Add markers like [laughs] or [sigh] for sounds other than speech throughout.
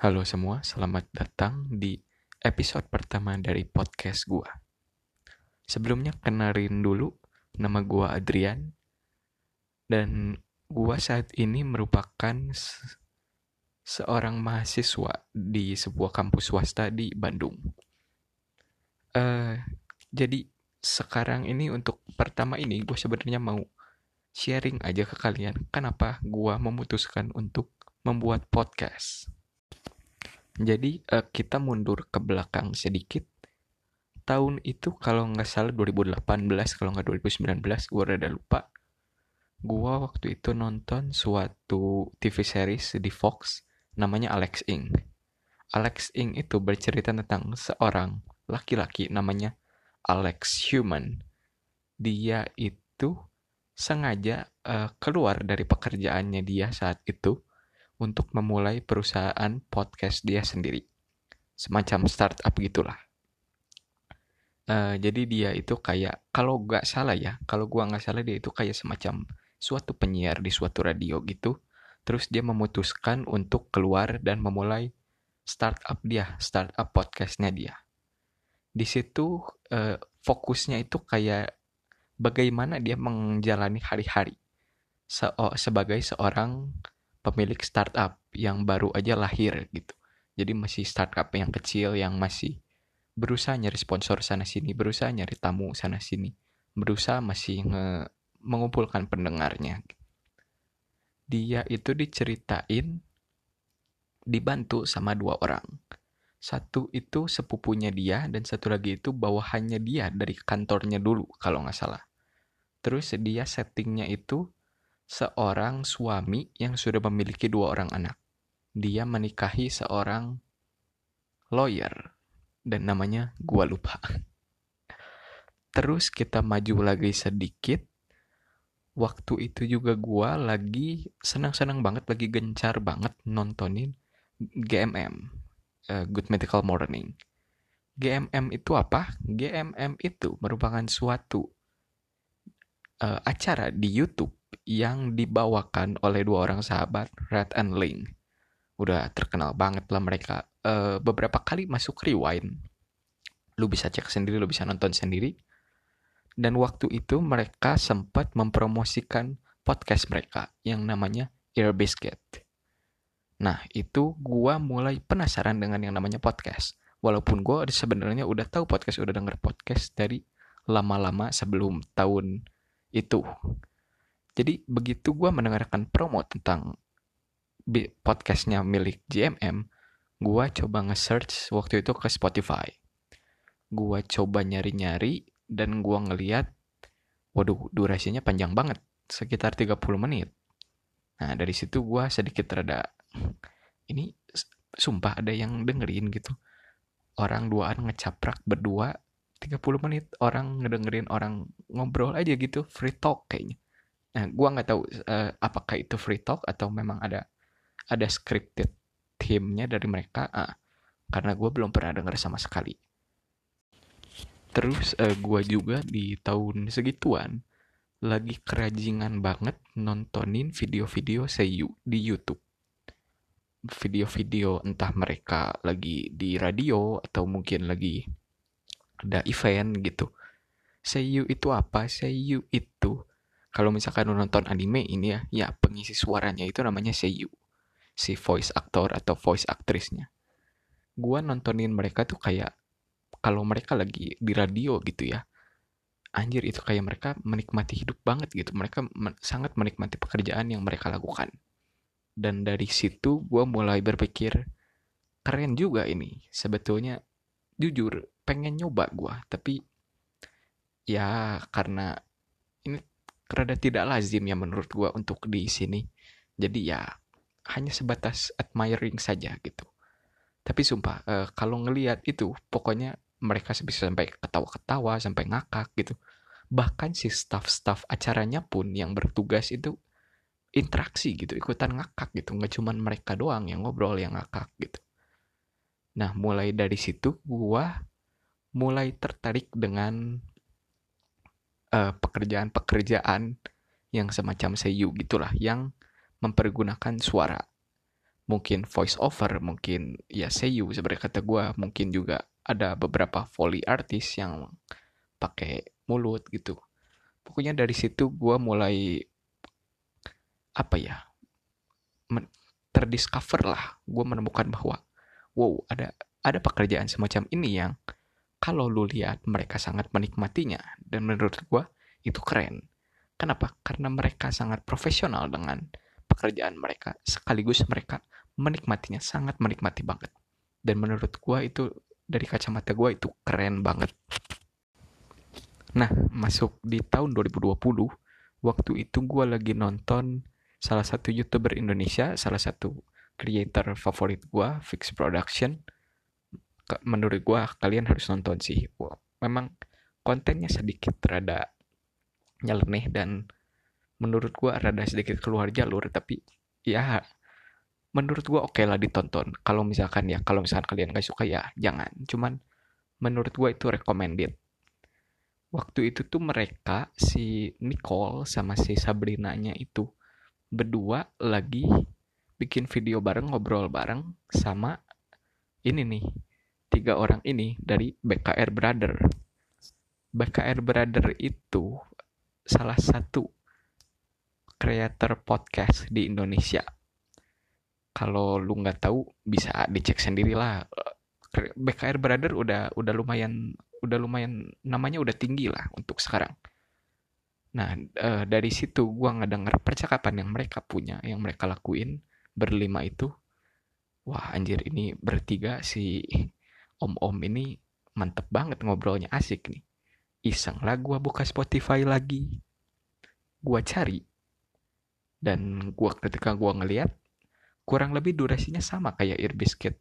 Halo semua, selamat datang di episode pertama dari podcast gua. Sebelumnya kenalin dulu, nama gua Adrian dan gua saat ini merupakan se- seorang mahasiswa di sebuah kampus swasta di Bandung. Eh, jadi sekarang ini untuk pertama ini gue sebenarnya mau sharing aja ke kalian kenapa gua memutuskan untuk membuat podcast. Jadi eh, kita mundur ke belakang sedikit. Tahun itu kalau nggak salah 2018 kalau nggak 2019 gue rada lupa. Gua waktu itu nonton suatu TV series di Fox namanya Alex Inc. Alex Inc itu bercerita tentang seorang laki-laki namanya Alex Human. Dia itu sengaja eh, keluar dari pekerjaannya dia saat itu untuk memulai perusahaan podcast dia sendiri. Semacam startup gitulah. Eh, jadi dia itu kayak, kalau nggak salah ya, kalau gua nggak salah dia itu kayak semacam suatu penyiar di suatu radio gitu. Terus dia memutuskan untuk keluar dan memulai startup dia, startup podcastnya dia. Di situ eh, fokusnya itu kayak bagaimana dia menjalani hari-hari se- sebagai seorang pemilik startup yang baru aja lahir gitu. Jadi masih startup yang kecil yang masih berusaha nyari sponsor sana sini, berusaha nyari tamu sana sini, berusaha masih nge- mengumpulkan pendengarnya. Dia itu diceritain dibantu sama dua orang. Satu itu sepupunya dia dan satu lagi itu bawahannya dia dari kantornya dulu kalau nggak salah. Terus dia settingnya itu seorang suami yang sudah memiliki dua orang anak. Dia menikahi seorang lawyer dan namanya gua lupa. Terus kita maju lagi sedikit. Waktu itu juga gua lagi senang-senang banget, lagi gencar banget nontonin GMM, eh, Good Medical Morning. GMM itu apa? GMM itu merupakan suatu eh, acara di YouTube yang dibawakan oleh dua orang sahabat, Red and Link. Udah terkenal banget lah mereka. Eh, beberapa kali masuk rewind. Lu bisa cek sendiri, lu bisa nonton sendiri. Dan waktu itu mereka sempat mempromosikan podcast mereka yang namanya Ear Biscuit. Nah, itu gua mulai penasaran dengan yang namanya podcast. Walaupun gua sebenarnya udah tahu podcast, udah denger podcast dari lama-lama sebelum tahun itu. Jadi begitu gua mendengarkan promo tentang podcastnya milik JMM, gua coba nge-search waktu itu ke Spotify. Gua coba nyari-nyari dan gua ngeliat, waduh durasinya panjang banget, sekitar 30 menit. Nah dari situ gua sedikit rada, ini sumpah ada yang dengerin gitu. Orang duaan ngecaprak berdua 30 menit orang ngedengerin orang ngobrol aja gitu free talk kayaknya. Nah, gua nggak tahu eh, apakah itu free talk atau memang ada ada scripted timnya dari mereka. Ah, karena gua belum pernah denger sama sekali. Terus eh, gua juga di tahun segituan lagi kerajingan banget nontonin video-video seiyu di YouTube. Video-video entah mereka lagi di radio atau mungkin lagi ada event gitu. Seiyu itu apa? Seiyu itu kalau misalkan lu nonton anime ini ya, ya pengisi suaranya itu namanya seiyu. Si voice actor atau voice aktrisnya. Gua nontonin mereka tuh kayak kalau mereka lagi di radio gitu ya. Anjir itu kayak mereka menikmati hidup banget gitu. Mereka men- sangat menikmati pekerjaan yang mereka lakukan. Dan dari situ gua mulai berpikir keren juga ini. Sebetulnya jujur pengen nyoba gua, tapi ya karena rada tidak lazim ya menurut gua untuk di sini. Jadi ya hanya sebatas admiring saja gitu. Tapi sumpah eh, kalau ngelihat itu pokoknya mereka bisa sampai ketawa-ketawa, sampai ngakak gitu. Bahkan si staff-staff acaranya pun yang bertugas itu interaksi gitu, ikutan ngakak gitu. Nggak cuman mereka doang yang ngobrol, yang ngakak gitu. Nah, mulai dari situ gua mulai tertarik dengan eh, pekerjaan-pekerjaan yang semacam seiyu gitulah yang mempergunakan suara. mungkin voice over mungkin ya seiyu sebenarnya kata gue mungkin juga ada beberapa foley artis yang pakai mulut gitu pokoknya dari situ gue mulai apa ya terdiscover lah gue menemukan bahwa wow ada ada pekerjaan semacam ini yang kalau lu lihat mereka sangat menikmatinya dan menurut gue itu keren. Kenapa? Karena mereka sangat profesional dengan pekerjaan mereka sekaligus mereka menikmatinya sangat menikmati banget. Dan menurut gue itu dari kacamata gue itu keren banget. Nah masuk di tahun 2020 waktu itu gue lagi nonton salah satu youtuber Indonesia salah satu creator favorit gue Fix Production menurut gue kalian harus nonton sih. Memang kontennya sedikit rada nyeleneh dan menurut gue rada sedikit keluar jalur tapi ya menurut gue oke okay lah ditonton. Kalau misalkan ya kalau misalkan kalian gak suka ya jangan. Cuman menurut gue itu recommended. Waktu itu tuh mereka si Nicole sama si Sabrina nya itu berdua lagi bikin video bareng ngobrol bareng sama ini nih tiga orang ini dari BKR Brother. BKR Brother itu salah satu kreator podcast di Indonesia. Kalau lu nggak tahu bisa dicek sendiri lah. BKR Brother udah udah lumayan udah lumayan namanya udah tinggi lah untuk sekarang. Nah e, dari situ gua ngedenger percakapan yang mereka punya yang mereka lakuin berlima itu. Wah anjir ini bertiga si om-om ini mantep banget ngobrolnya asik nih. Iseng lah gua buka Spotify lagi. Gua cari. Dan gua ketika gua ngeliat kurang lebih durasinya sama kayak Ear Biscuit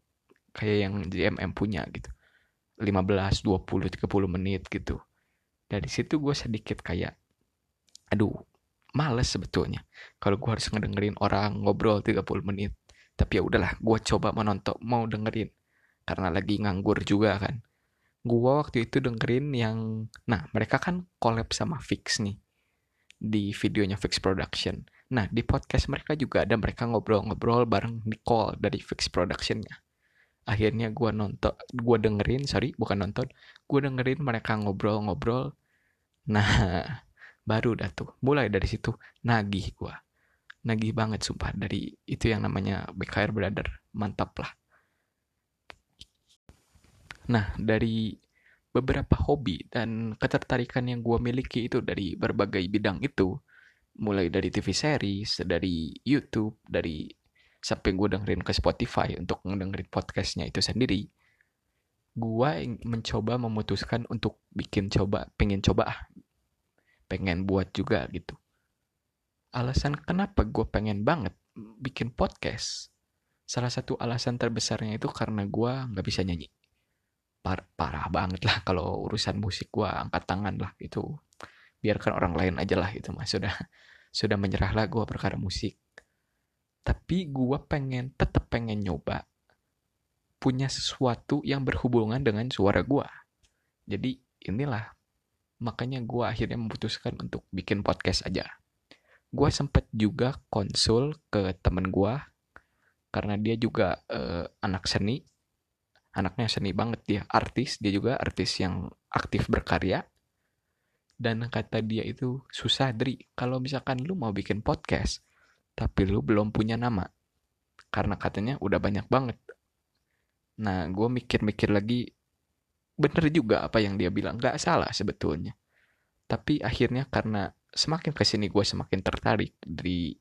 kayak yang JMM punya gitu. 15, 20, 30 menit gitu. Dari situ gue sedikit kayak aduh males sebetulnya kalau gue harus ngedengerin orang ngobrol 30 menit. Tapi ya udahlah gue coba menonton mau dengerin karena lagi nganggur juga kan gue waktu itu dengerin yang nah mereka kan collab sama Fix nih di videonya Fix Production Nah, di podcast mereka juga ada mereka ngobrol-ngobrol bareng Nicole dari Fix Production-nya. Akhirnya gue nonton, gue dengerin, sorry, bukan nonton, gue dengerin mereka ngobrol-ngobrol. Nah, [laughs] baru dah tuh, mulai dari situ nagih gue. Nagih banget sumpah dari itu yang namanya BKR Brother. Mantap lah. Nah, dari beberapa hobi dan ketertarikan yang gue miliki itu dari berbagai bidang itu, mulai dari TV series, dari YouTube, dari sampai gue dengerin ke Spotify untuk ngedengerin podcastnya itu sendiri, gue mencoba memutuskan untuk bikin coba, pengen coba ah, pengen buat juga gitu. Alasan kenapa gue pengen banget bikin podcast, salah satu alasan terbesarnya itu karena gue nggak bisa nyanyi. Par parah banget lah kalau urusan musik gue angkat tangan lah itu biarkan orang lain aja lah itu mas. Sudah [laughs] sudah menyerahlah gue perkara musik. Tapi gue pengen tetap pengen nyoba punya sesuatu yang berhubungan dengan suara gue jadi inilah makanya gue akhirnya memutuskan untuk bikin podcast aja. Gue sempet juga konsul ke temen gue karena dia juga uh, anak seni anaknya seni banget dia artis dia juga artis yang aktif berkarya. Dan kata dia itu susah Dri kalau misalkan lu mau bikin podcast tapi lu belum punya nama. Karena katanya udah banyak banget. Nah gue mikir-mikir lagi bener juga apa yang dia bilang gak salah sebetulnya. Tapi akhirnya karena semakin ke sini gue semakin tertarik di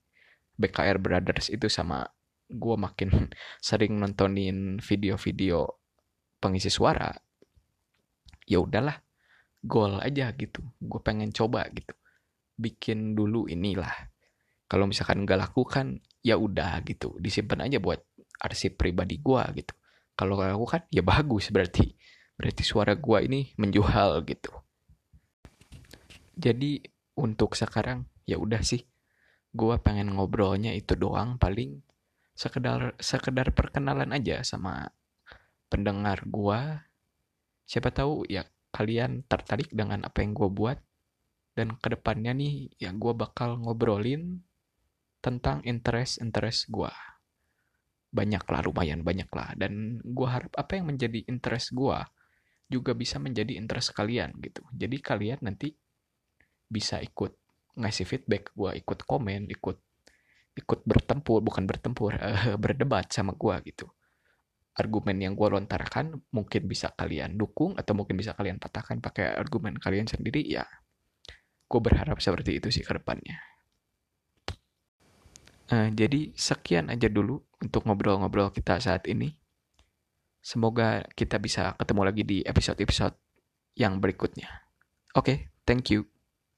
BKR Brothers itu sama gue makin [laughs] sering nontonin video-video pengisi suara ya udahlah goal aja gitu. Gue pengen coba gitu. Bikin dulu inilah. Kalau misalkan nggak laku kan ya udah gitu. Disimpan aja buat arsip pribadi gue gitu. Kalau laku kan ya bagus berarti. Berarti suara gue ini menjual gitu. Jadi untuk sekarang ya udah sih. Gue pengen ngobrolnya itu doang paling sekedar sekedar perkenalan aja sama pendengar gue siapa tahu ya kalian tertarik dengan apa yang gue buat. Dan ke depannya nih ya gue bakal ngobrolin tentang interest-interest gue banyak lah lumayan banyak lah. Dan gue harap apa yang menjadi interest gue juga bisa menjadi interest kalian gitu. Jadi kalian nanti bisa ikut ngasih feedback gue ikut komen ikut ikut bertempur bukan bertempur uh, [laughs] berdebat sama gue gitu argumen yang gue lontarkan mungkin bisa kalian dukung atau mungkin bisa kalian patahkan pakai argumen kalian sendiri ya gue berharap seperti itu sih ke depannya uh, jadi sekian aja dulu untuk ngobrol-ngobrol kita saat ini. Semoga kita bisa ketemu lagi di episode-episode yang berikutnya. Oke, okay, thank you.